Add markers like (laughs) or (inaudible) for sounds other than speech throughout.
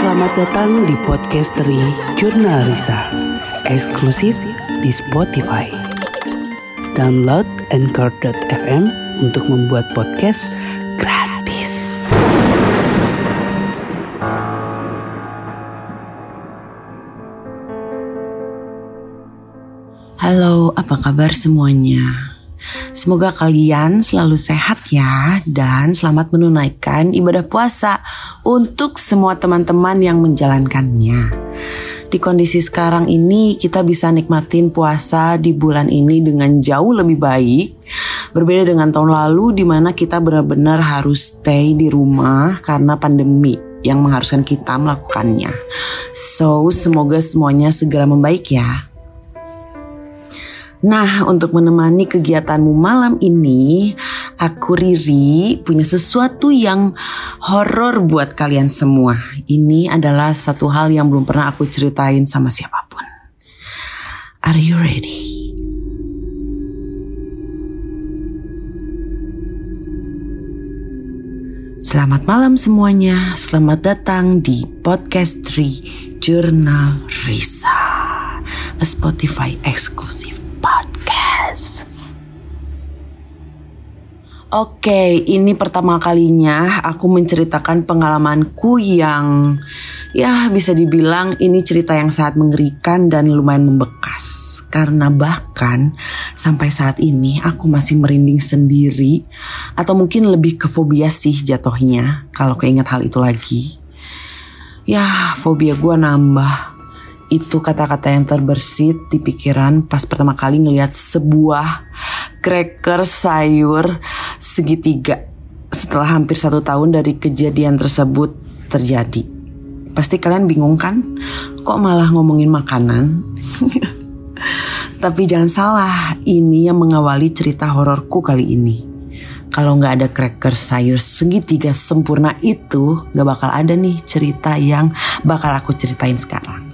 Selamat datang di podcast dari Jurnal Risa, eksklusif di Spotify. Download Anchor.fm untuk membuat podcast gratis. Halo, apa kabar semuanya? Semoga kalian selalu sehat ya dan selamat menunaikan ibadah puasa untuk semua teman-teman yang menjalankannya. Di kondisi sekarang ini kita bisa nikmatin puasa di bulan ini dengan jauh lebih baik. Berbeda dengan tahun lalu di mana kita benar-benar harus stay di rumah karena pandemi yang mengharuskan kita melakukannya. So, semoga semuanya segera membaik ya. Nah, untuk menemani kegiatanmu malam ini, aku Riri punya sesuatu yang horor buat kalian semua. Ini adalah satu hal yang belum pernah aku ceritain sama siapa pun. Are you ready? Selamat malam semuanya, selamat datang di podcast 3 Jurnal Risa, a Spotify exclusive Oke, ini pertama kalinya aku menceritakan pengalamanku yang ya bisa dibilang ini cerita yang sangat mengerikan dan lumayan membekas. Karena bahkan sampai saat ini aku masih merinding sendiri atau mungkin lebih ke fobia sih jatuhnya kalau keinget hal itu lagi. Ya, fobia gue nambah itu kata-kata yang terbersit di pikiran pas pertama kali ngelihat sebuah cracker sayur segitiga setelah hampir satu tahun dari kejadian tersebut terjadi. Pasti kalian bingung kan? Kok malah ngomongin makanan? (laughs) Tapi jangan salah, ini yang mengawali cerita hororku kali ini. Kalau nggak ada cracker sayur segitiga sempurna itu, nggak bakal ada nih cerita yang bakal aku ceritain sekarang.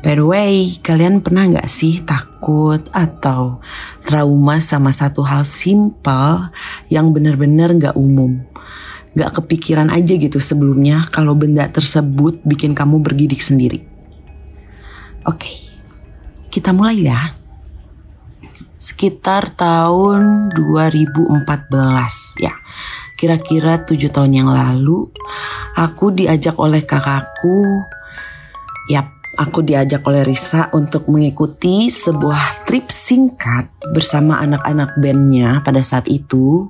By the way, kalian pernah nggak sih takut atau trauma sama satu hal simple yang bener-bener nggak umum? Nggak kepikiran aja gitu sebelumnya kalau benda tersebut bikin kamu bergidik sendiri. Oke, kita mulai ya. Sekitar tahun 2014 ya. Kira-kira tujuh tahun yang lalu, aku diajak oleh kakakku Yap, aku diajak oleh Risa untuk mengikuti sebuah trip singkat bersama anak-anak bandnya pada saat itu.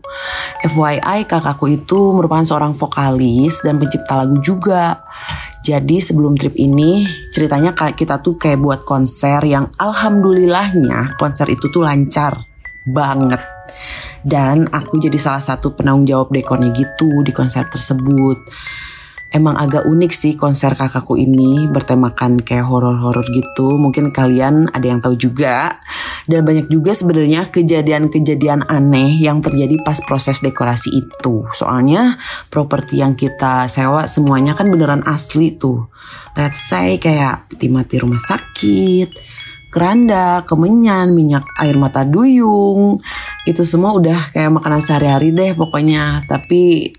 FYI kakakku itu merupakan seorang vokalis dan pencipta lagu juga. Jadi sebelum trip ini ceritanya kita tuh kayak buat konser yang alhamdulillahnya konser itu tuh lancar banget. Dan aku jadi salah satu penanggung jawab dekornya gitu di konser tersebut. Emang agak unik sih konser kakakku ini bertemakan kayak horor-horor gitu. Mungkin kalian ada yang tahu juga. Dan banyak juga sebenarnya kejadian-kejadian aneh yang terjadi pas proses dekorasi itu. Soalnya properti yang kita sewa semuanya kan beneran asli tuh. Let's say kayak mati rumah sakit, keranda, kemenyan, minyak air mata duyung. Itu semua udah kayak makanan sehari-hari deh pokoknya. Tapi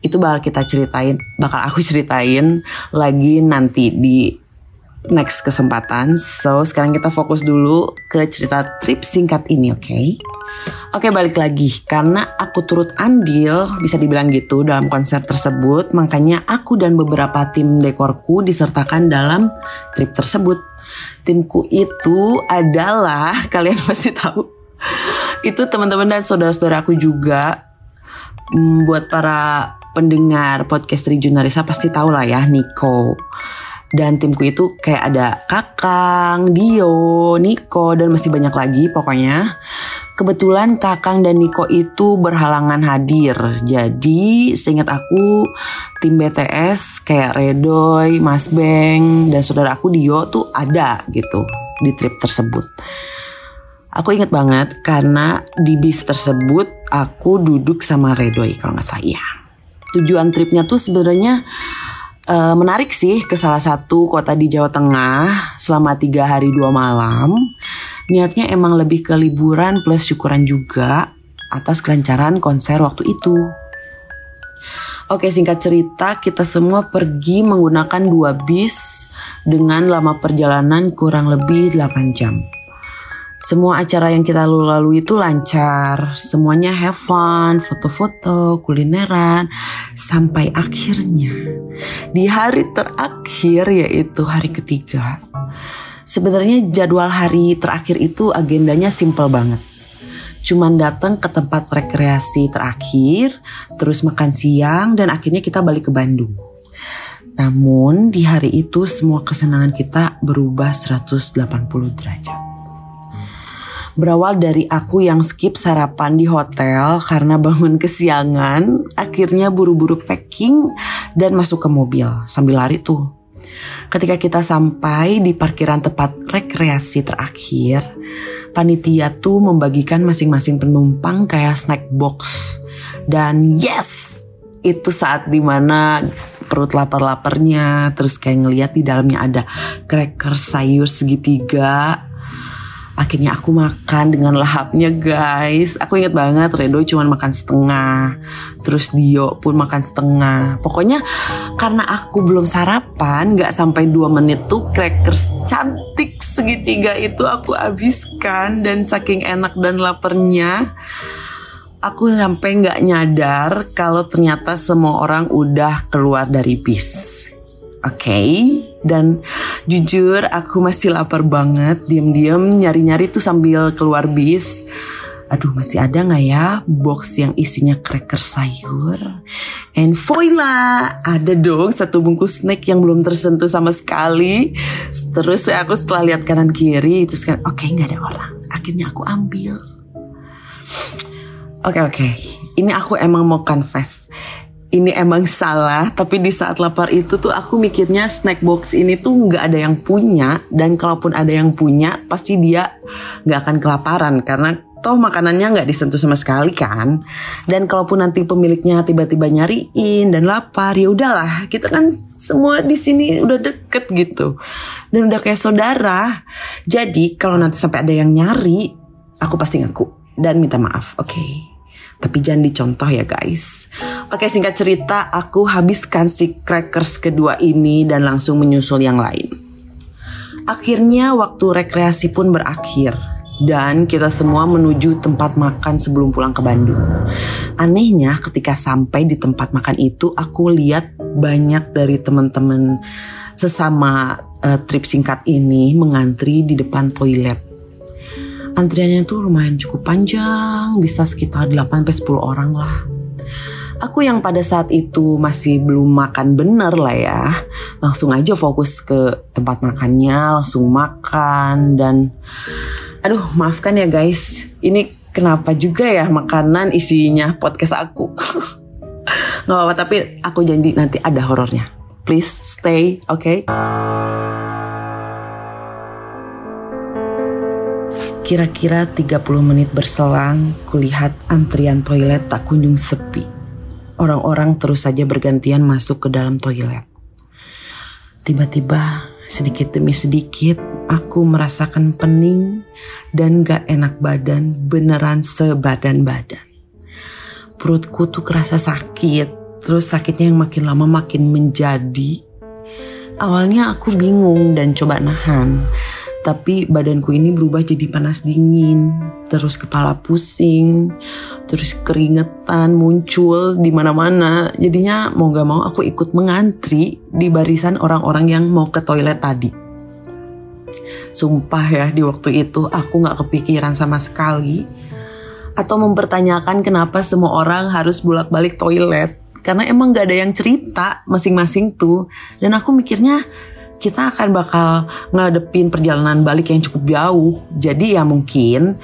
itu bakal kita ceritain, bakal aku (laughs) ceritain lagi nanti di next kesempatan. So sekarang kita fokus dulu ke cerita trip singkat ini, oke? Okay? Oke balik lagi karena aku turut andil bisa dibilang gitu dalam konser tersebut makanya aku dan beberapa tim dekorku disertakan dalam trip tersebut. Timku itu adalah (laughs) kalian pasti tahu itu teman-teman dan saudara-saudaraku juga hmm, buat para pendengar podcast Rijunarisa pasti tahu lah ya Niko dan timku itu kayak ada Kakang, Dio, Niko dan masih banyak lagi pokoknya. Kebetulan Kakang dan Niko itu berhalangan hadir. Jadi seingat aku tim BTS kayak Redoy, Mas Beng dan saudara aku Dio tuh ada gitu di trip tersebut. Aku inget banget karena di bis tersebut aku duduk sama Redoy kalau nggak salah ya. Tujuan tripnya tuh sebenarnya uh, menarik sih ke salah satu kota di Jawa Tengah selama tiga hari dua malam. Niatnya emang lebih ke liburan plus syukuran juga atas kelancaran konser waktu itu. Oke singkat cerita kita semua pergi menggunakan dua bis dengan lama perjalanan kurang lebih 8 jam. Semua acara yang kita lalui itu lancar, semuanya have fun, foto-foto, kulineran, sampai akhirnya di hari terakhir yaitu hari ketiga. Sebenarnya jadwal hari terakhir itu agendanya simple banget cuman datang ke tempat rekreasi terakhir, terus makan siang dan akhirnya kita balik ke Bandung. Namun di hari itu semua kesenangan kita berubah 180 derajat. Berawal dari aku yang skip sarapan di hotel karena bangun kesiangan, akhirnya buru-buru packing dan masuk ke mobil sambil lari tuh. Ketika kita sampai di parkiran tempat rekreasi terakhir, panitia tuh membagikan masing-masing penumpang kayak snack box. Dan yes, itu saat di mana perut lapar-laparnya terus kayak ngeliat di dalamnya ada cracker sayur segitiga Akhirnya aku makan dengan lahapnya guys. Aku inget banget Redo cuma makan setengah. Terus Dio pun makan setengah. Pokoknya karena aku belum sarapan, gak sampai 2 menit tuh crackers cantik segitiga itu aku habiskan. Dan saking enak dan lapernya, aku sampai gak nyadar kalau ternyata semua orang udah keluar dari bis. Oke, okay. dan jujur aku masih lapar banget. Diam-diam nyari-nyari tuh sambil keluar bis. Aduh masih ada nggak ya box yang isinya cracker sayur? And voila, ada dong satu bungkus snack yang belum tersentuh sama sekali. Terus aku setelah lihat kanan kiri, terus kan oke okay, nggak ada orang. Akhirnya aku ambil. Oke okay, oke, okay. ini aku emang mau confess ini emang salah tapi di saat lapar itu tuh aku mikirnya snack box ini tuh nggak ada yang punya dan kalaupun ada yang punya pasti dia nggak akan kelaparan karena toh makanannya nggak disentuh sama sekali kan. Dan kalaupun nanti pemiliknya tiba-tiba nyariin dan lapar ya udahlah kita kan semua di sini udah deket gitu. Dan udah kayak saudara. Jadi kalau nanti sampai ada yang nyari aku pasti ngaku dan minta maaf oke. okay? Tapi jangan dicontoh ya guys. Oke singkat cerita aku habiskan si crackers kedua ini dan langsung menyusul yang lain. Akhirnya waktu rekreasi pun berakhir dan kita semua menuju tempat makan sebelum pulang ke Bandung. Anehnya ketika sampai di tempat makan itu aku lihat banyak dari teman-teman sesama uh, trip singkat ini mengantri di depan toilet Antriannya tuh lumayan cukup panjang, bisa sekitar 8-10 orang lah. Aku yang pada saat itu masih belum makan bener lah ya. Langsung aja fokus ke tempat makannya, langsung makan dan... Aduh maafkan ya guys, ini kenapa juga ya makanan isinya podcast aku. (laughs) Gak apa-apa tapi aku janji nanti ada horornya. Please stay, oke? Okay? Kira-kira 30 menit berselang, kulihat antrian toilet tak kunjung sepi. Orang-orang terus saja bergantian masuk ke dalam toilet. Tiba-tiba, sedikit demi sedikit, aku merasakan pening dan gak enak badan beneran sebadan-badan. Perutku tuh kerasa sakit, terus sakitnya yang makin lama makin menjadi. Awalnya aku bingung dan coba nahan, tapi badanku ini berubah jadi panas dingin, terus kepala pusing, terus keringetan muncul di mana-mana. Jadinya mau gak mau aku ikut mengantri di barisan orang-orang yang mau ke toilet tadi. Sumpah ya di waktu itu aku gak kepikiran sama sekali atau mempertanyakan kenapa semua orang harus bolak-balik toilet karena emang gak ada yang cerita masing-masing tuh dan aku mikirnya kita akan bakal ngadepin perjalanan balik yang cukup jauh. Jadi ya mungkin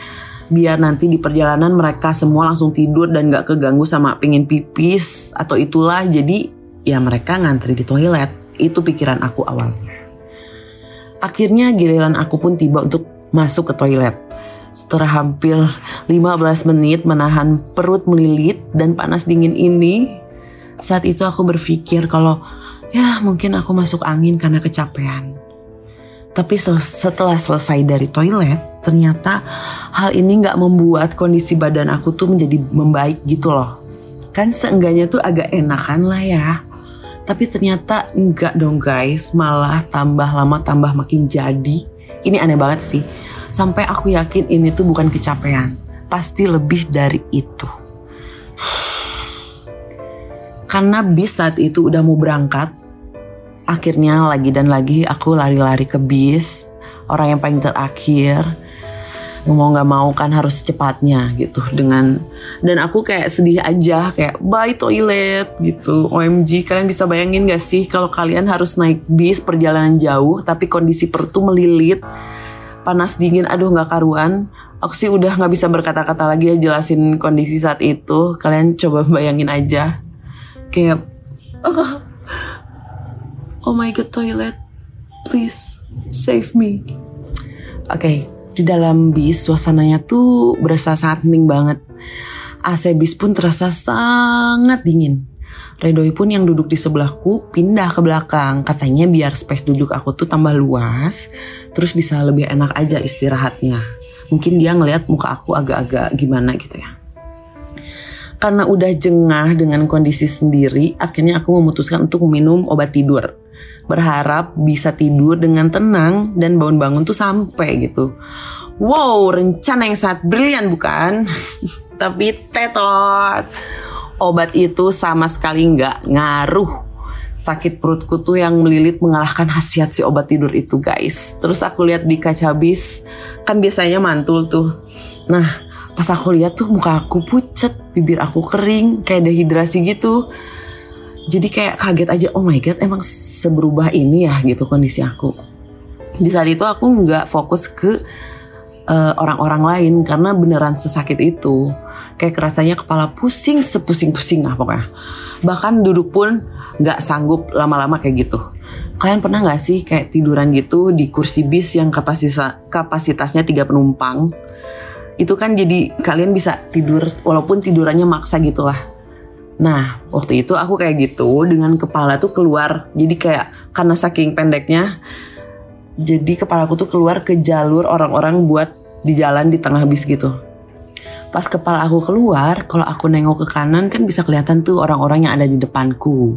biar nanti di perjalanan mereka semua langsung tidur dan gak keganggu sama pengen pipis atau itulah. Jadi ya mereka ngantri di toilet. Itu pikiran aku awalnya. Akhirnya giliran aku pun tiba untuk masuk ke toilet. Setelah hampir 15 menit menahan perut melilit dan panas dingin ini, saat itu aku berpikir kalau Ya mungkin aku masuk angin karena kecapean. Tapi setelah selesai dari toilet, ternyata hal ini gak membuat kondisi badan aku tuh menjadi membaik gitu loh. kan seenggaknya tuh agak enakan lah ya. Tapi ternyata enggak dong guys, malah tambah lama tambah makin jadi. Ini aneh banget sih. Sampai aku yakin ini tuh bukan kecapean. Pasti lebih dari itu. Karena bis saat itu udah mau berangkat, akhirnya lagi dan lagi aku lari-lari ke bis. Orang yang paling terakhir, mau nggak mau kan harus cepatnya gitu dengan dan aku kayak sedih aja kayak bye toilet gitu. OMG kalian bisa bayangin gak sih kalau kalian harus naik bis perjalanan jauh tapi kondisi perut tuh melilit panas dingin aduh nggak karuan. Aku sih udah nggak bisa berkata-kata lagi ya jelasin kondisi saat itu. Kalian coba bayangin aja kayak oh, (laughs) oh my god toilet please save me oke okay di dalam bis suasananya tuh berasa sangat hening banget. AC bis pun terasa sangat dingin. Redoi pun yang duduk di sebelahku pindah ke belakang. Katanya biar space duduk aku tuh tambah luas, terus bisa lebih enak aja istirahatnya. Mungkin dia ngelihat muka aku agak-agak gimana gitu ya. Karena udah jengah dengan kondisi sendiri, akhirnya aku memutuskan untuk minum obat tidur berharap bisa tidur dengan tenang dan bangun-bangun tuh sampai gitu. Wow, rencana yang sangat brilian bukan? (laughs) Tapi tetot. Obat itu sama sekali nggak ngaruh. Sakit perutku tuh yang melilit mengalahkan khasiat si obat tidur itu guys. Terus aku lihat di kaca bis, kan biasanya mantul tuh. Nah, pas aku lihat tuh muka aku pucet, bibir aku kering, kayak dehidrasi gitu. Jadi kayak kaget aja oh my god emang seberubah ini ya gitu kondisi aku. Di saat itu aku nggak fokus ke uh, orang-orang lain karena beneran sesakit itu. Kayak kerasanya kepala pusing sepusing-pusing lah pokoknya. Bahkan duduk pun nggak sanggup lama-lama kayak gitu. Kalian pernah nggak sih kayak tiduran gitu di kursi bis yang kapasitas kapasitasnya tiga penumpang itu kan jadi kalian bisa tidur walaupun tidurannya maksa gitu lah Nah, waktu itu aku kayak gitu dengan kepala tuh keluar. Jadi kayak karena saking pendeknya, jadi kepala aku tuh keluar ke jalur orang-orang buat di jalan di tengah bis gitu. Pas kepala aku keluar, kalau aku nengok ke kanan kan bisa kelihatan tuh orang-orang yang ada di depanku.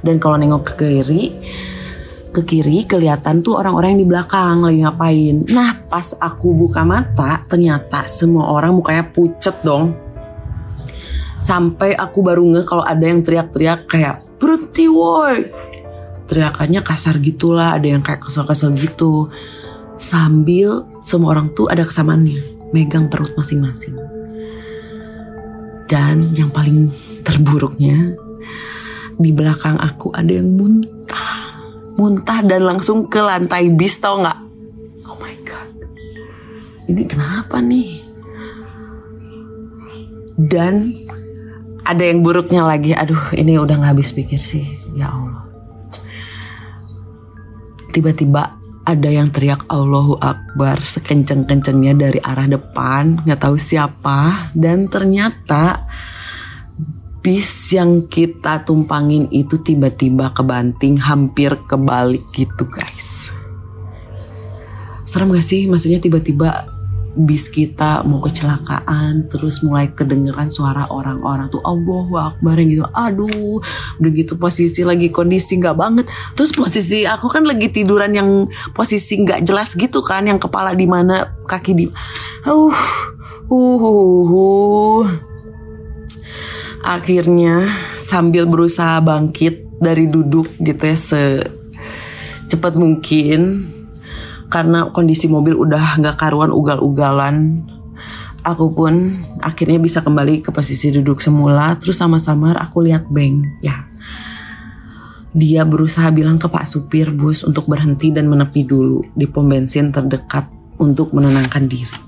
Dan kalau nengok ke kiri, ke kiri kelihatan tuh orang-orang yang di belakang lagi ngapain. Nah, pas aku buka mata, ternyata semua orang mukanya pucet dong. Sampai aku baru nge kalau ada yang teriak-teriak kayak berhenti woi. Teriakannya kasar gitulah ada yang kayak kesel-kesel gitu. Sambil semua orang tuh ada kesamaannya megang perut masing-masing. Dan yang paling terburuknya di belakang aku ada yang muntah muntah dan langsung ke lantai bis tau nggak? Oh my god. Ini kenapa nih? Dan ada yang buruknya lagi. Aduh ini udah nggak habis pikir sih. Ya Allah. Tiba-tiba ada yang teriak Allahu Akbar sekenceng-kencengnya dari arah depan nggak tahu siapa. Dan ternyata bis yang kita tumpangin itu tiba-tiba kebanting hampir kebalik gitu guys. Serem gak sih? Maksudnya tiba-tiba bis kita mau kecelakaan terus mulai kedengeran suara orang-orang tuh Allahu Akbar gitu. Aduh udah gitu posisi lagi kondisi nggak banget. Terus posisi aku kan lagi tiduran yang posisi nggak jelas gitu kan yang kepala di mana kaki di uh uh, uh, uh. Akhirnya sambil berusaha bangkit dari duduk gitu ya secepat mungkin karena kondisi mobil udah nggak karuan ugal-ugalan aku pun akhirnya bisa kembali ke posisi duduk semula terus sama-sama aku lihat Beng ya dia berusaha bilang ke Pak Supir bus untuk berhenti dan menepi dulu di pom bensin terdekat untuk menenangkan diri.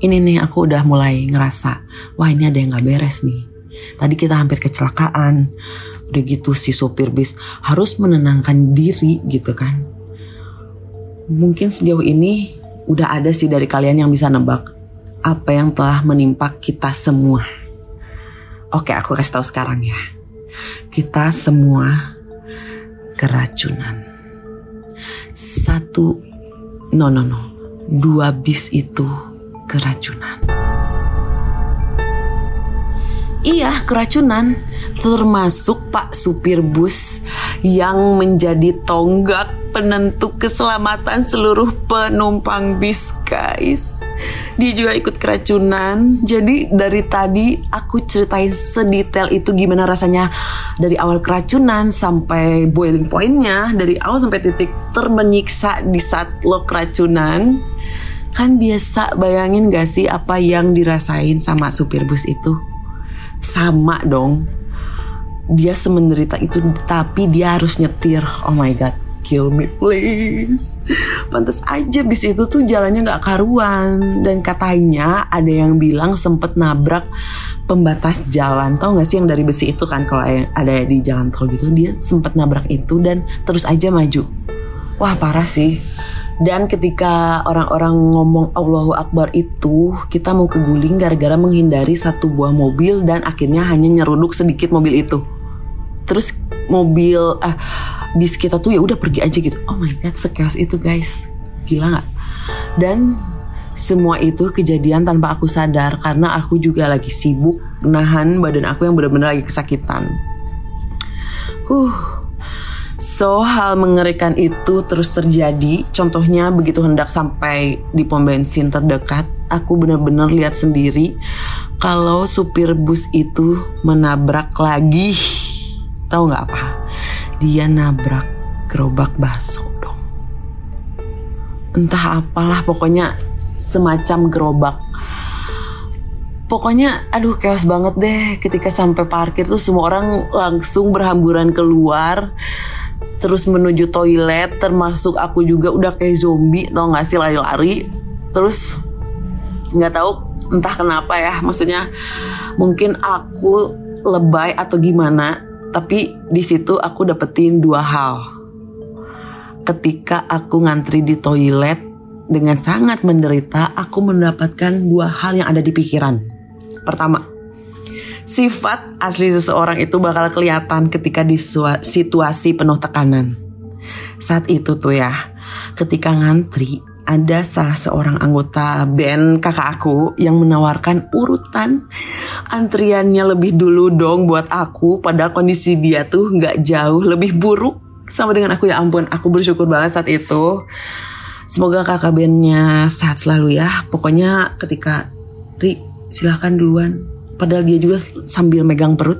Ini nih aku udah mulai ngerasa, wah ini ada yang gak beres nih. Tadi kita hampir kecelakaan, udah gitu si supir bis harus menenangkan diri gitu kan mungkin sejauh ini udah ada sih dari kalian yang bisa nebak apa yang telah menimpa kita semua. Oke, aku kasih tahu sekarang ya. Kita semua keracunan. Satu, no no no, dua bis itu keracunan. Iya, keracunan. Termasuk Pak supir bus yang menjadi tonggak penentu keselamatan seluruh penumpang bis, guys. Dia juga ikut keracunan. Jadi dari tadi aku ceritain sedetail itu gimana rasanya dari awal keracunan sampai boiling pointnya, dari awal sampai titik termenyiksa di saat lo keracunan. Kan biasa bayangin gak sih apa yang dirasain sama supir bus itu? sama dong. Dia semenderita itu tapi dia harus nyetir. Oh my god kill me please. Pantas aja bis itu tuh jalannya nggak karuan. Dan katanya ada yang bilang sempet nabrak pembatas jalan. Tau gak sih yang dari besi itu kan kalau ada di jalan tol gitu? Dia sempet nabrak itu dan terus aja maju. Wah parah sih dan ketika orang-orang ngomong Allahu Akbar itu, kita mau keguling gara-gara menghindari satu buah mobil dan akhirnya hanya nyeruduk sedikit mobil itu. Terus mobil ah bis kita tuh ya udah pergi aja gitu. Oh my god, sekeos itu guys. Gila nggak? Dan semua itu kejadian tanpa aku sadar karena aku juga lagi sibuk nahan badan aku yang benar-benar lagi kesakitan. Huh, So hal mengerikan itu terus terjadi. Contohnya begitu hendak sampai di pom bensin terdekat, aku benar-benar lihat sendiri kalau supir bus itu menabrak lagi. Tahu nggak apa? Dia nabrak gerobak bakso dong. Entah apalah pokoknya semacam gerobak pokoknya aduh chaos banget deh ketika sampai parkir tuh semua orang langsung berhamburan keluar terus menuju toilet termasuk aku juga udah kayak zombie tau gak sih lari-lari. Terus nggak tahu entah kenapa ya maksudnya mungkin aku lebay atau gimana tapi di situ aku dapetin dua hal. Ketika aku ngantri di toilet dengan sangat menderita aku mendapatkan dua hal yang ada di pikiran. Pertama Sifat asli seseorang itu bakal kelihatan ketika di situasi penuh tekanan. Saat itu tuh ya, ketika ngantri, ada salah seorang anggota band kakak aku yang menawarkan urutan antriannya lebih dulu dong buat aku padahal kondisi dia tuh nggak jauh lebih buruk sama dengan aku. Ya ampun aku bersyukur banget saat itu. Semoga kakak bandnya sehat selalu ya. Pokoknya ketika Ri silahkan duluan padahal dia juga sambil megang perut.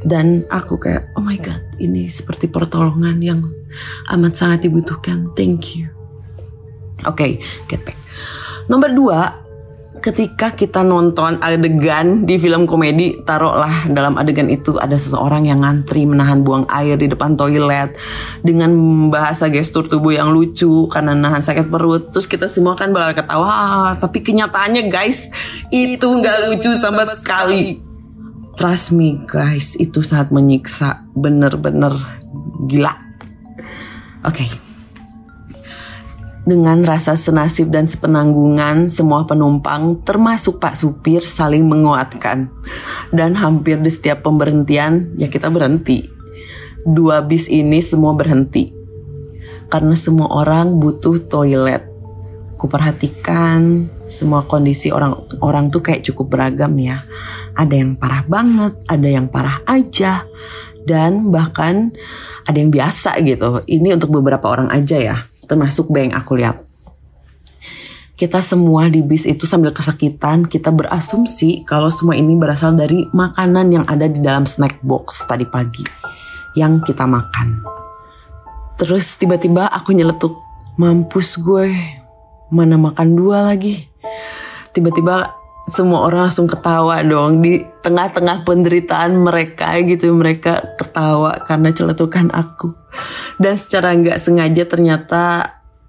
Dan aku kayak oh my god ini seperti pertolongan yang amat sangat dibutuhkan. Thank you. Oke okay, get back. Nomor dua ketika kita nonton adegan di film komedi taruhlah dalam adegan itu ada seseorang yang ngantri menahan buang air di depan toilet dengan bahasa gestur tubuh yang lucu karena nahan sakit perut. Terus kita semua kan bakal ketawa tapi kenyataannya guys itu nggak lucu sama sekali. Trust me guys itu saat menyiksa bener-bener gila. Oke. okay. Dengan rasa senasib dan sepenanggungan, semua penumpang, termasuk Pak Supir, saling menguatkan. Dan hampir di setiap pemberhentian, ya kita berhenti. Dua bis ini semua berhenti. Karena semua orang butuh toilet. Kuperhatikan semua kondisi orang-orang tuh kayak cukup beragam ya. Ada yang parah banget, ada yang parah aja. Dan bahkan ada yang biasa gitu. Ini untuk beberapa orang aja ya termasuk bank aku lihat. Kita semua di bis itu sambil kesakitan, kita berasumsi kalau semua ini berasal dari makanan yang ada di dalam snack box tadi pagi yang kita makan. Terus tiba-tiba aku nyeletuk, mampus gue, mana makan dua lagi. Tiba-tiba semua orang langsung ketawa dong di tengah-tengah penderitaan mereka gitu mereka ketawa karena celetukan aku dan secara nggak sengaja ternyata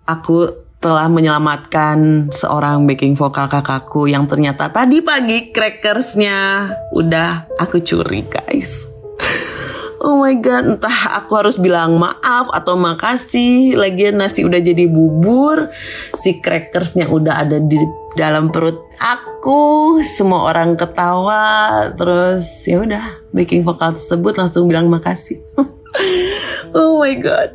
aku telah menyelamatkan seorang backing vokal kakakku yang ternyata tadi pagi crackersnya udah aku curi guys. (laughs) Oh my god, entah aku harus bilang maaf atau makasih. Lagian nasi udah jadi bubur, si crackersnya udah ada di dalam perut aku. Semua orang ketawa, terus ya udah backing vokal tersebut langsung bilang makasih. (laughs) oh my god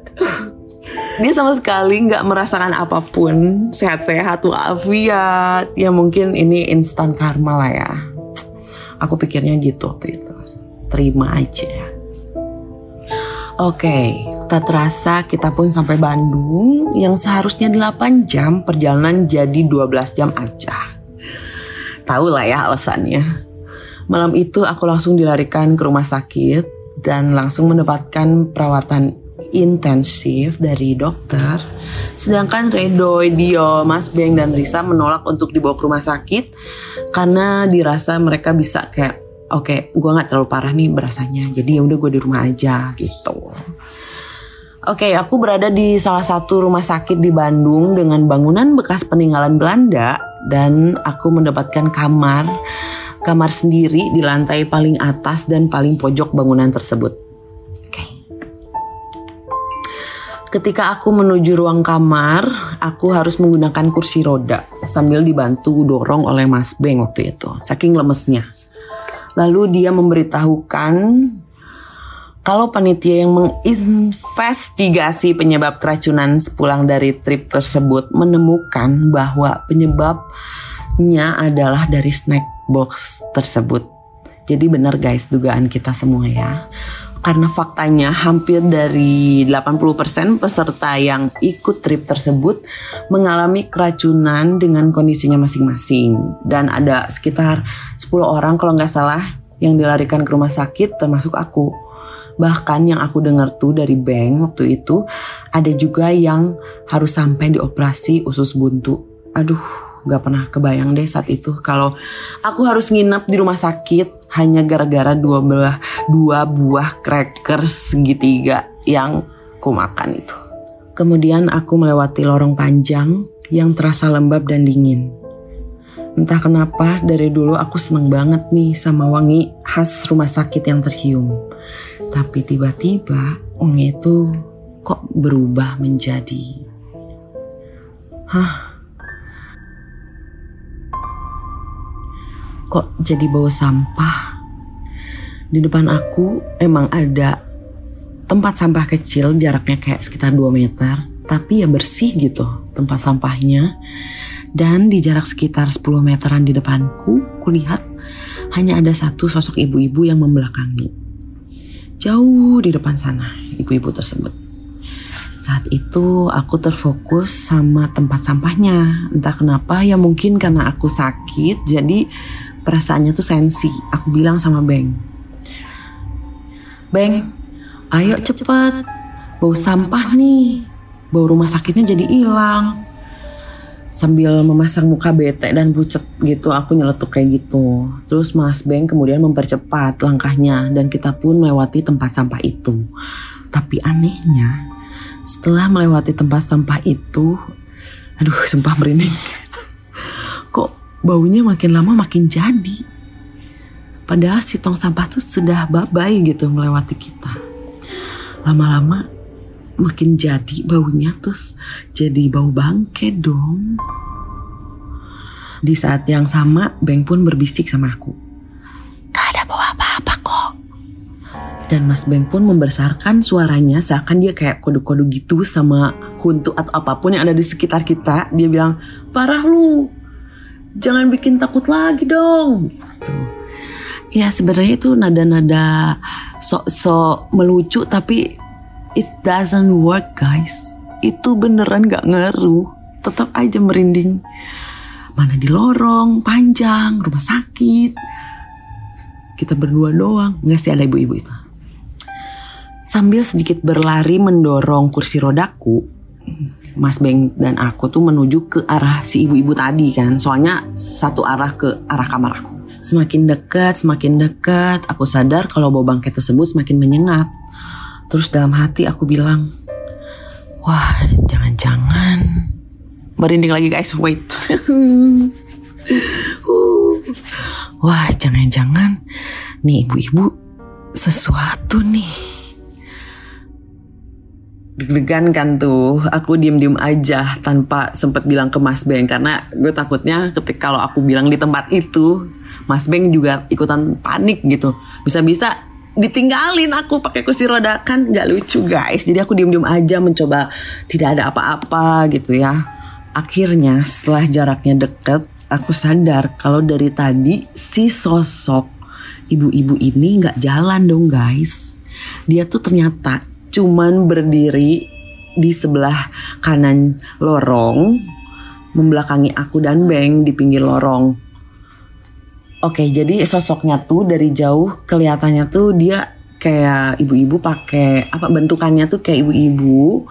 dia sama sekali nggak merasakan apa pun sehat-sehat walafiat ya mungkin ini instan karma lah ya Aku pikirnya gitu waktu itu. Terima aja. Oke, tak terasa kita pun sampai Bandung yang seharusnya 8 jam perjalanan jadi 12 jam aja. Tahu lah ya alasannya. Malam itu aku langsung dilarikan ke rumah sakit dan langsung mendapatkan perawatan intensif dari dokter. Sedangkan Redoy, Dio, Mas Beng dan Risa menolak untuk dibawa ke rumah sakit karena dirasa mereka bisa kayak oke okay, gue nggak terlalu parah nih berasanya jadi ya udah gue di rumah aja gitu. Oke okay, aku berada di salah satu rumah sakit di Bandung dengan bangunan bekas peninggalan Belanda dan aku mendapatkan kamar kamar sendiri di lantai paling atas dan paling pojok bangunan tersebut. Ketika aku menuju ruang kamar, aku harus menggunakan kursi roda sambil dibantu dorong oleh Mas Beng waktu itu, saking lemesnya. Lalu dia memberitahukan kalau panitia yang menginvestigasi penyebab keracunan sepulang dari trip tersebut menemukan bahwa penyebabnya adalah dari snack box tersebut. Jadi benar guys dugaan kita semua ya. Karena faktanya hampir dari 80% peserta yang ikut trip tersebut mengalami keracunan dengan kondisinya masing-masing. Dan ada sekitar 10 orang kalau nggak salah yang dilarikan ke rumah sakit termasuk aku. Bahkan yang aku dengar tuh dari bank waktu itu ada juga yang harus sampai dioperasi usus buntu. Aduh, gak pernah kebayang deh saat itu kalau aku harus nginep di rumah sakit hanya gara-gara dua belah dua buah crackers segitiga yang ku makan itu. Kemudian aku melewati lorong panjang yang terasa lembab dan dingin. Entah kenapa dari dulu aku seneng banget nih sama wangi khas rumah sakit yang tercium. Tapi tiba-tiba wangi itu kok berubah menjadi... Hah, kok jadi bawa sampah. Di depan aku emang ada tempat sampah kecil jaraknya kayak sekitar 2 meter. Tapi ya bersih gitu tempat sampahnya. Dan di jarak sekitar 10 meteran di depanku, kulihat hanya ada satu sosok ibu-ibu yang membelakangi. Jauh di depan sana, ibu-ibu tersebut. Saat itu aku terfokus sama tempat sampahnya. Entah kenapa ya mungkin karena aku sakit jadi perasaannya tuh sensi. Aku bilang sama Beng. Beng, ayo cepet. Bau sampah nih. Bau rumah sakitnya jadi hilang. Sambil memasang muka bete dan pucet gitu, aku nyeletuk kayak gitu. Terus Mas Beng kemudian mempercepat langkahnya dan kita pun melewati tempat sampah itu. Tapi anehnya, setelah melewati tempat sampah itu, aduh sumpah merinding baunya makin lama makin jadi. Padahal si tong sampah tuh sudah babai gitu melewati kita. Lama-lama makin jadi baunya terus jadi bau bangke dong. Di saat yang sama, Beng pun berbisik sama aku. Gak ada bau apa-apa kok. Dan Mas Beng pun membesarkan suaranya seakan dia kayak kode-kode gitu sama huntu atau apa pun yang ada di sekitar kita. Dia bilang, parah lu, jangan bikin takut lagi dong. Gitu. Ya sebenarnya itu nada-nada sok-sok melucu tapi it doesn't work guys. Itu beneran gak ngaruh. Tetap aja merinding. Mana di lorong panjang rumah sakit. Kita berdua doang. Nggak sih ada ibu-ibu itu. Sambil sedikit berlari mendorong kursi rodaku Mas Beng dan aku tuh menuju ke arah si ibu-ibu tadi kan. Soalnya satu arah ke arah kamar aku. Semakin dekat, semakin dekat, aku sadar kalau bau bangkai tersebut semakin menyengat. Terus dalam hati aku bilang, wah jangan-jangan. Merinding lagi guys, wait. (laughs) wah jangan-jangan nih ibu-ibu sesuatu nih deg-degan kan tuh. Aku diem-diem aja tanpa sempet bilang ke Mas Beng. Karena gue takutnya ketika kalau aku bilang di tempat itu Mas Beng juga ikutan panik gitu. Bisa-bisa ditinggalin aku pakai kursi roda. Kan nggak lucu guys. Jadi aku diem-diem aja mencoba tidak ada apa-apa gitu ya. Akhirnya setelah jaraknya deket aku sadar kalau dari tadi si sosok ibu-ibu ini nggak jalan dong guys. Dia tuh ternyata cuman berdiri di sebelah kanan lorong, membelakangi aku dan Beng di pinggir lorong. Oke, jadi sosoknya tuh dari jauh kelihatannya tuh dia kayak ibu-ibu pakai apa bentukannya tuh kayak ibu-ibu,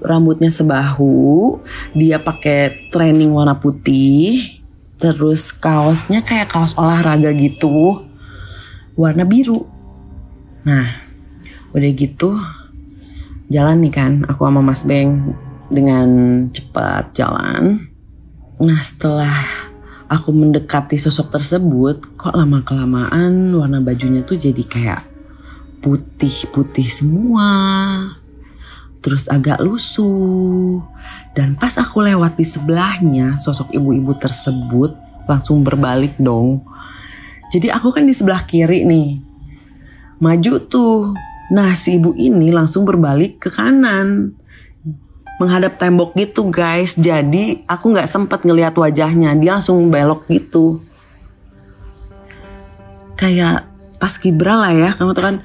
rambutnya sebahu, dia pakai training warna putih, terus kaosnya kayak kaos olahraga gitu, warna biru. Nah, udah gitu jalan nih kan aku sama Mas Beng dengan cepat jalan. Nah setelah aku mendekati sosok tersebut, kok lama kelamaan warna bajunya tuh jadi kayak putih-putih semua. Terus agak lusuh. Dan pas aku lewat di sebelahnya, sosok ibu-ibu tersebut langsung berbalik dong. Jadi aku kan di sebelah kiri nih. Maju tuh Nah si ibu ini langsung berbalik ke kanan menghadap tembok gitu guys. Jadi aku nggak sempet ngelihat wajahnya, dia langsung belok gitu. Kayak pas kibra lah ya, kamu tahu kan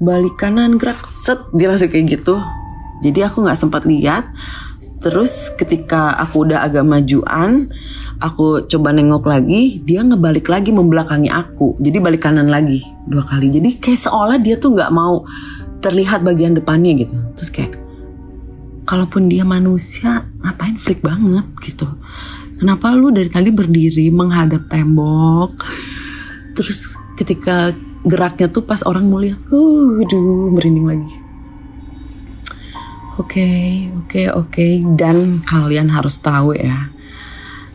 balik kanan gerak set dia langsung kayak gitu. Jadi aku nggak sempat lihat. Terus ketika aku udah agak majuan, aku coba nengok lagi, dia ngebalik lagi membelakangi aku. Jadi balik kanan lagi dua kali. Jadi kayak seolah dia tuh nggak mau terlihat bagian depannya gitu. Terus kayak kalaupun dia manusia, ngapain freak banget gitu. Kenapa lu dari tadi berdiri menghadap tembok? Terus ketika geraknya tuh pas orang mau lihat, uh, aduh merinding lagi. Oke, okay, oke, okay, oke. Okay. Dan kalian harus tahu ya,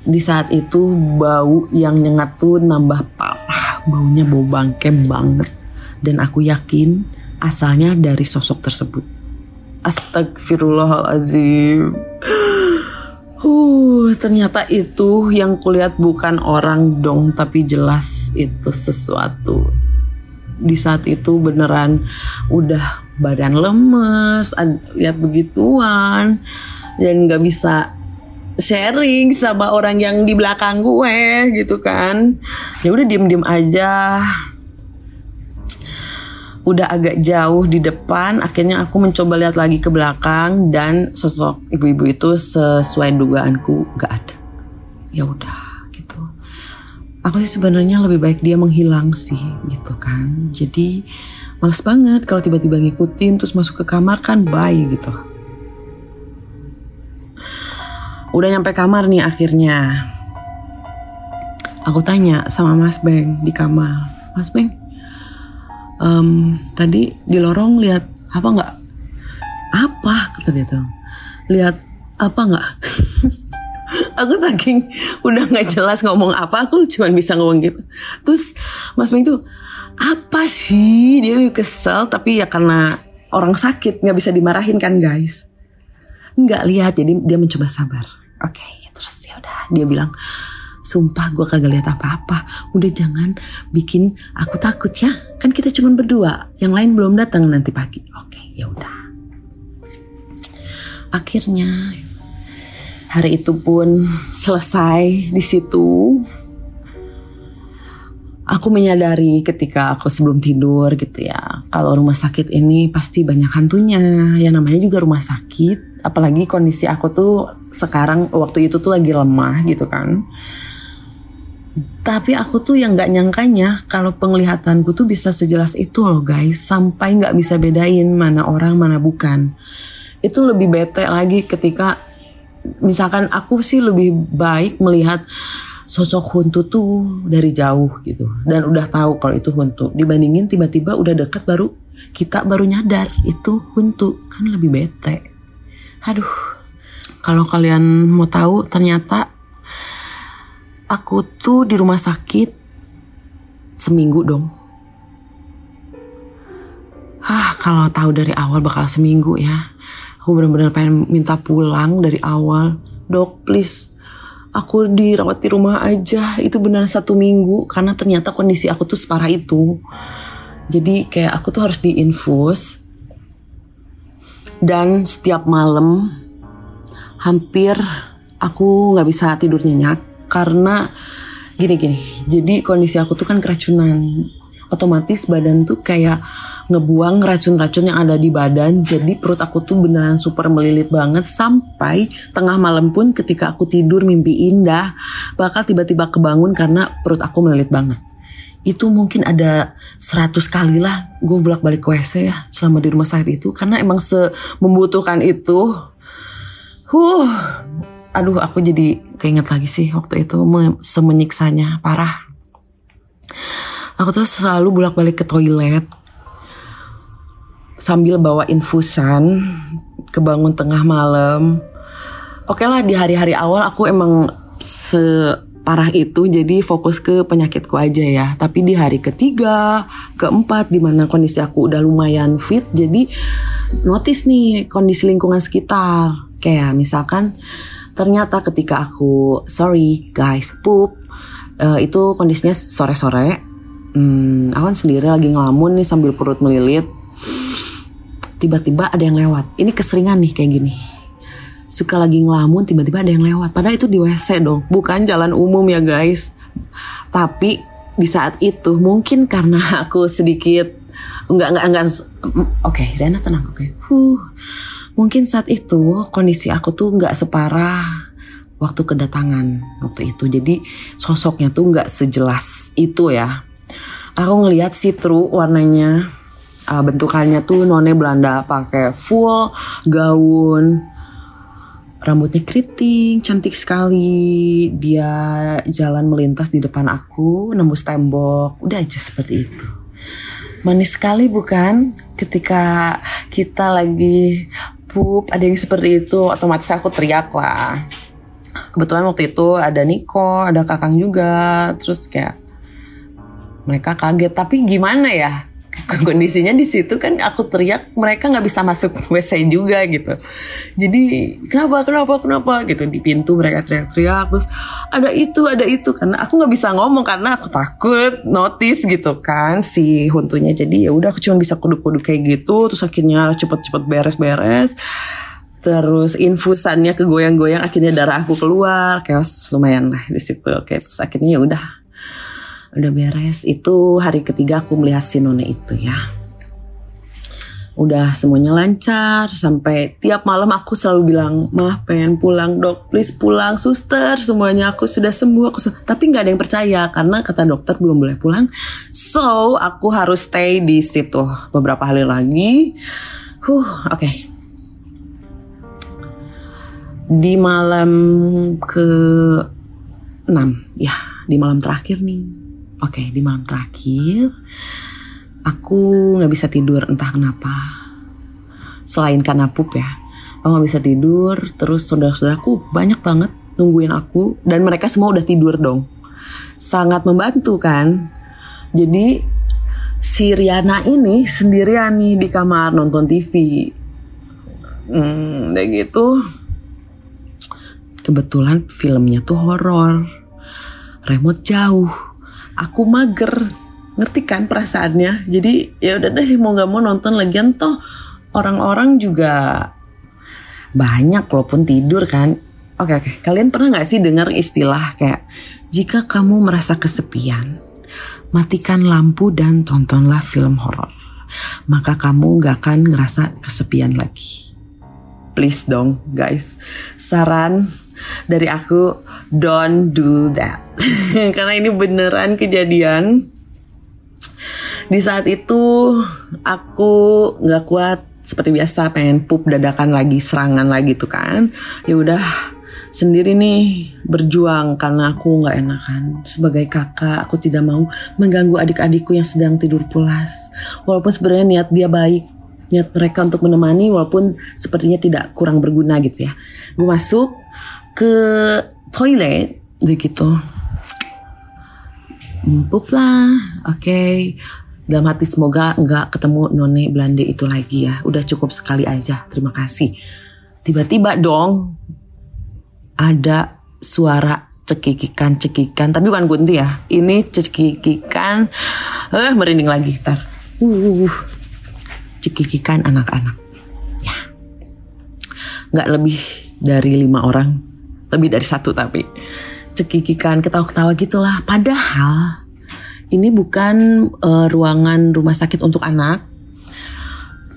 di saat itu bau yang nyengat tuh nambah parah baunya bau bangke banget. Dan aku yakin asalnya dari sosok tersebut. Astagfirullahalazim Uh, ternyata itu yang kulihat bukan orang dong, tapi jelas itu sesuatu. Di saat itu beneran udah badan lemes, lihat begituan, dan nggak bisa sharing sama orang yang di belakang gue gitu kan. Ya udah diem diem aja. Udah agak jauh di depan akhirnya aku mencoba lihat lagi ke belakang dan sosok ibu-ibu itu sesuai dugaanku nggak ada. Ya udah gitu. Aku sih sebenarnya lebih baik dia menghilang sih gitu kan. Jadi males banget kalau tiba-tiba ngikutin terus masuk ke kamar kan bye gitu Udah nyampe kamar nih akhirnya. Aku tanya sama Mas Beng di kamar. Mas Beng, um, tadi di lorong lihat apa nggak? Apa kata dia tuh? Lihat apa nggak? (laughs) aku saking udah nggak jelas ngomong apa, aku cuma bisa ngomong gitu. Terus Mas Beng tuh apa sih? Dia kesel tapi ya karena orang sakit nggak bisa dimarahin kan guys. Nggak lihat jadi dia mencoba sabar oke okay, terus ya udah dia bilang sumpah gue kagak lihat apa-apa. Udah jangan bikin aku takut ya. Kan kita cuma berdua. Yang lain belum datang nanti pagi. Oke okay, ya udah. Akhirnya hari itu pun selesai di situ. Aku menyadari ketika aku sebelum tidur gitu ya kalau rumah sakit ini pasti banyak hantunya. Yang namanya juga rumah sakit apalagi kondisi aku tuh sekarang waktu itu tuh lagi lemah gitu kan. Tapi aku tuh yang nggak nyangkanya kalau penglihatanku tuh bisa sejelas itu loh guys. Sampai nggak bisa bedain mana orang mana bukan. Itu lebih bete lagi ketika misalkan aku sih lebih baik melihat sosok Huntu tuh dari jauh gitu. Dan udah tahu kalau itu Huntu. Dibandingin tiba-tiba udah deket baru kita baru nyadar itu Huntu. Kan lebih bete aduh. Kalau kalian mau tahu ternyata aku tuh di rumah sakit seminggu dong. Ah kalau tahu dari awal bakal seminggu ya. Aku benar-benar pengen minta pulang dari awal. Dok please. Aku dirawat di rumah aja. Itu benar satu minggu karena ternyata kondisi aku tuh separah itu. Jadi kayak aku tuh harus diinfus dan setiap malam hampir aku nggak bisa tidur nyenyak karena gini gini. Jadi kondisi aku tuh kan keracunan. Otomatis badan tuh kayak ngebuang racun-racun yang ada di badan. Jadi perut aku tuh beneran super melilit banget sampai tengah malam pun ketika aku tidur mimpi indah bakal tiba-tiba kebangun karena perut aku melilit banget itu mungkin ada 100 kali lah gue bolak balik ke WC ya selama di rumah sakit itu karena emang se membutuhkan itu huh aduh aku jadi keinget lagi sih waktu itu semenyiksanya parah aku tuh selalu bolak balik ke toilet sambil bawa infusan kebangun tengah malam. Oke okay lah di hari-hari awal aku emang separah itu jadi fokus ke penyakitku aja ya. Tapi di hari ketiga, keempat di mana kondisi aku udah lumayan fit jadi notice nih kondisi lingkungan sekitar. Kayak misalkan ternyata ketika aku sorry guys poop uh, itu kondisinya sore-sore. Hmm, aku kan sendiri lagi ngelamun nih sambil perut melilit tiba-tiba ada yang lewat. Ini keseringan nih kayak gini. Suka lagi ngelamun tiba-tiba ada yang lewat. Padahal itu di WC dong, bukan jalan umum ya guys. Tapi di saat itu mungkin karena (laughs) aku sedikit enggak enggak enggak oke okay, Rena tenang oke okay. huh mungkin saat itu kondisi aku tuh enggak separah waktu kedatangan waktu itu jadi sosoknya tuh enggak sejelas itu ya aku ngelihat si true warnanya uh, bentukannya tuh none Belanda pakai full gaun rambutnya keriting cantik sekali. Dia jalan melintas di depan aku nembus tembok. Udah aja seperti itu. Manis sekali bukan? Ketika kita lagi pup ada yang seperti itu otomatis aku teriak lah. Kebetulan waktu itu ada Niko ada Kakang juga. Terus kayak mereka kaget. Tapi gimana ya kondisinya di situ kan aku teriak mereka nggak bisa masuk (laughs) WC juga gitu. Jadi kenapa kenapa kenapa? Gitu di pintu mereka teriak-teriak terus ada itu ada itu. Karena aku nggak bisa ngomong karena aku takut notice gitu kan si huntunya. Jadi ya udah aku cuma bisa kuduk-kuduk kayak gitu terus akhirnya cepet-cepet beres-beres. Terus infusannya kegoyang-goyang akhirnya darah aku keluar. Chaos lumayan lah di situ. Oke terus akhirnya ya udah udah beres. Itu hari ketiga aku melihat si nona itu ya. Udah semuanya lancar sampai tiap malam aku selalu bilang mah pengen pulang dok. Please pulang suster. Semuanya aku sudah sembuh. Aku tapi nggak ada yang percaya karena kata dokter belum boleh pulang. So aku harus stay di situ beberapa hari lagi. Huh oke. Okay. di malam ke 6 ya di malam terakhir nih Oke, okay, di malam terakhir aku nggak bisa tidur entah kenapa. Selain karena pup ya, aku nggak bisa tidur. Terus saudara-saudaraku banyak banget nungguin aku dan mereka semua udah tidur dong. Sangat membantu kan. Jadi si Riana ini sendirian nih di kamar nonton TV. Hmm, kayak gitu. Kebetulan filmnya tuh horor. Remote jauh aku mager. Ngerti kan perasaannya? Jadi ya udah deh mau nggak mau nonton lagian toh orang-orang juga banyak walaupun tidur kan. Oke oke. Kalian pernah nggak sih dengar istilah kayak jika kamu merasa kesepian matikan lampu dan tontonlah film horor maka kamu nggak akan ngerasa kesepian lagi. Please dong guys. Saran dari aku don't do that. (laughs) Karena ini beneran kejadian. Di saat itu aku nggak kuat. Seperti biasa pengen pup dadakan lagi serangan lagi tuh kan. Ya udah sendiri nih berjuang karena aku nggak enakan. Sebagai kakak aku tidak mau mengganggu adik-adikku yang sedang tidur pulas. Walaupun sebenarnya niat dia baik niat mereka untuk menemani walaupun sepertinya tidak kurang berguna gitu ya. Gue masuk ke toilet gitu. Empuk lah oke. Okay. dalam hati semoga nggak ketemu none Belanda itu lagi ya. Udah cukup sekali aja terima kasih. Tiba-tiba dong ada suara cekikikan cekikan tapi bukan gunti ya ini cekikikan. Eh merinding lagi tar uh cekikikan anak-anak. Ya. Nggak lebih dari lima orang lebih dari satu tapi cekikikan ketawa-ketawa gitulah padahal ini bukan uh, ruangan rumah sakit untuk anak.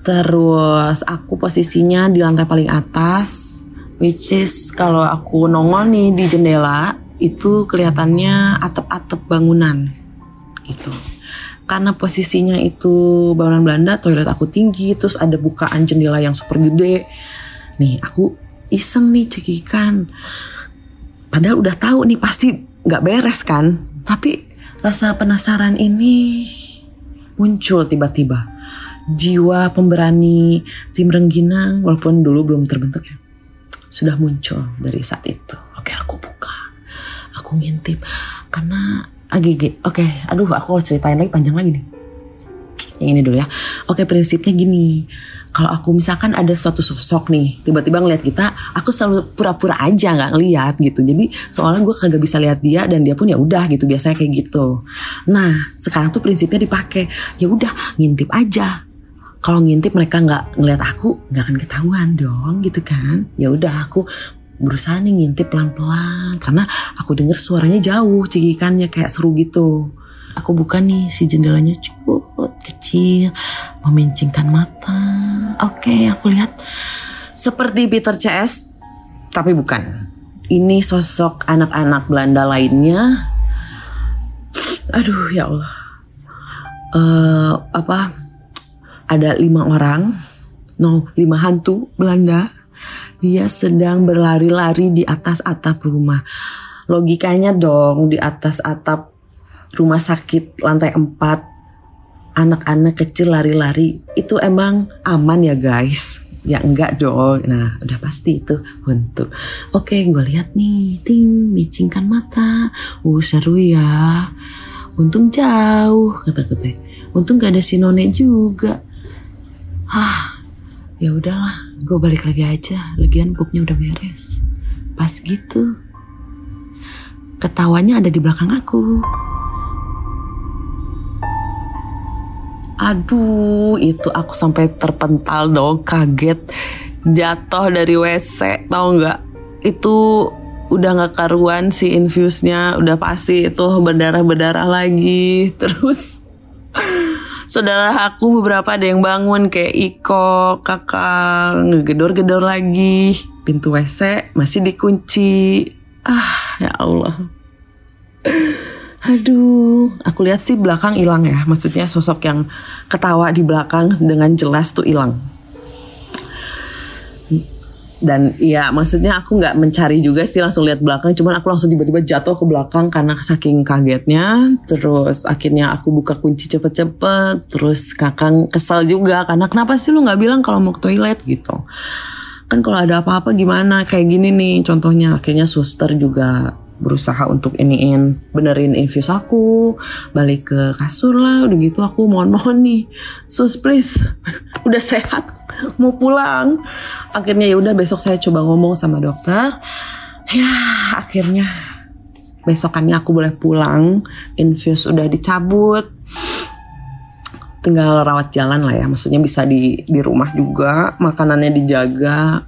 Terus aku posisinya di lantai paling atas, which is kalau aku nongol nih di jendela itu kelihatannya atap-atap bangunan gitu. Karena posisinya itu bangunan Belanda, toilet aku tinggi, terus ada bukaan jendela yang super gede. Nih aku iseng nih cekikan. Padahal udah tahu nih pasti nggak beres kan. Tapi rasa penasaran ini muncul tiba-tiba. Jiwa pemberani tim Rengginang walaupun dulu belum terbentuk ya. Sudah muncul dari saat itu. Oke aku buka. Aku ngintip. Karena AGG. Oke aduh aku harus ceritain lagi panjang lagi nih. Yang ini dulu ya. Oke prinsipnya gini. Kalau aku misalkan ada suatu sosok nih tiba-tiba ngeliat kita aku selalu pura-pura aja nggak ngeliat gitu. Jadi soalnya gue kagak bisa lihat dia dan dia pun ya udah gitu biasanya kayak gitu. Nah sekarang tuh prinsipnya dipakai. Ya udah ngintip aja. Kalau ngintip mereka nggak ngeliat aku nggak akan ketahuan dong gitu kan? Ya udah aku berusaha nih ngintip pelan-pelan. Karena aku denger suaranya jauh cekikannya kayak seru gitu Aku buka nih si jendelanya cut kecil, memincingkan mata. Oke, aku lihat seperti Peter CS, tapi bukan. Ini sosok anak-anak Belanda lainnya. Aduh ya Allah. Uh, apa? Ada lima orang, no lima hantu Belanda. Dia sedang berlari-lari di atas atap rumah. Logikanya dong di atas atap rumah sakit lantai 4 anak-anak kecil lari-lari itu emang aman ya guys. Ya enggak dong. Nah udah pasti itu untuk. Oke gue lihat nih. Ting micingkan mata. Uh seru ya. Untung jauh kata gue untung gak ada si none juga. Hah ya udahlah. Gue balik lagi aja. Legian booknya udah beres. Pas gitu ketawanya ada di belakang aku Aduh, itu aku sampai terpental dong, kaget. Jatuh dari WC, tau nggak? Itu udah nggak karuan si infusnya, udah pasti itu berdarah-berdarah lagi. (laughs) Terus saudara aku beberapa ada yang bangun kayak Iko, kakak ngegedor-gedor lagi. Pintu WC masih dikunci. Ah, ya Allah. Aduh, aku lihat sih belakang hilang ya. Maksudnya sosok yang ketawa di belakang dengan jelas tuh hilang. Dan ya maksudnya aku nggak mencari juga sih langsung lihat belakang. Cuman aku langsung tiba-tiba jatuh ke belakang karena saking kagetnya. Terus akhirnya aku buka kunci cepet-cepet. Terus kakang kesal juga karena kenapa sih lu nggak bilang kalau mau ke toilet gitu. Kan kalau ada apa-apa gimana kayak gini nih contohnya. Akhirnya suster juga berusaha untuk iniin benerin infus aku balik ke kasur lah udah gitu aku mohon mohon nih sus please (laughs) udah sehat mau pulang. Akhirnya ya udah besok saya coba ngomong sama dokter. Ya akhirnya besokannya aku boleh pulang infus udah dicabut. Tinggal rawat jalan lah ya maksudnya bisa di di rumah juga makanannya dijaga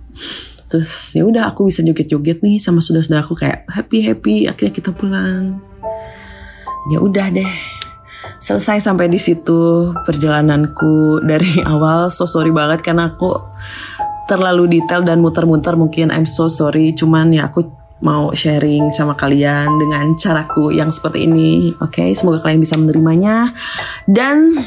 terus ya udah aku bisa joget-joget nih sama saudara-saudara aku kayak happy happy akhirnya kita pulang. Ya udah deh. Selesai sampai di situ perjalananku dari (laughs) awal. So sorry banget karena aku terlalu detail dan muter-muter mungkin. I'm so sorry. Cuman ya aku mau sharing sama kalian dengan caraku yang seperti ini. Oke okay? semoga kalian bisa menerimanya. Dan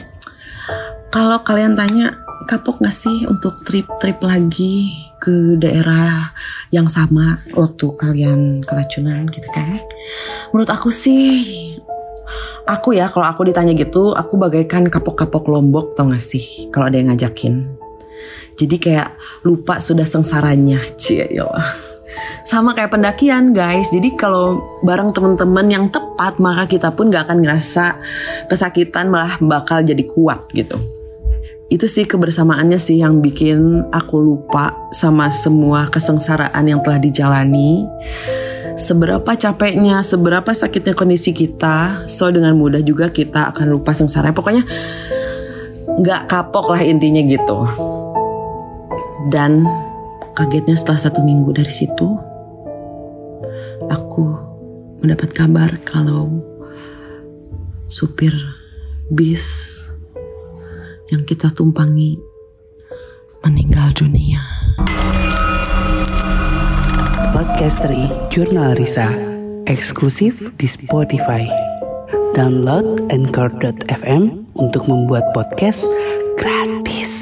kalau kalian tanya kapok gak sih untuk trip-trip lagi ke daerah yang sama waktu kalian keracunan gitu kan? Menurut aku sih aku ya kalau aku ditanya gitu aku bagaikan kapok-kapok lombok tau gak sih kalau ada yang ngajakin. Jadi kayak lupa sudah sengsaranya (laughs) cie ya sama kayak pendakian guys. Jadi kalau bareng teman-teman yang tepat maka kita pun gak akan ngerasa kesakitan malah bakal jadi kuat gitu itu sih kebersamaannya sih yang bikin aku lupa sama semua kesengsaraan yang telah dijalani. Seberapa capeknya, seberapa sakitnya kondisi kita, so dengan mudah juga kita akan lupa sengsara. Pokoknya nggak kapok lah intinya gitu. Dan kagetnya setelah satu minggu dari situ, aku mendapat kabar kalau supir bis yang kita tumpangi meninggal dunia. Podcasteri Jurnal Risa eksklusif di Spotify. Download Anchor.fm untuk membuat podcast gratis.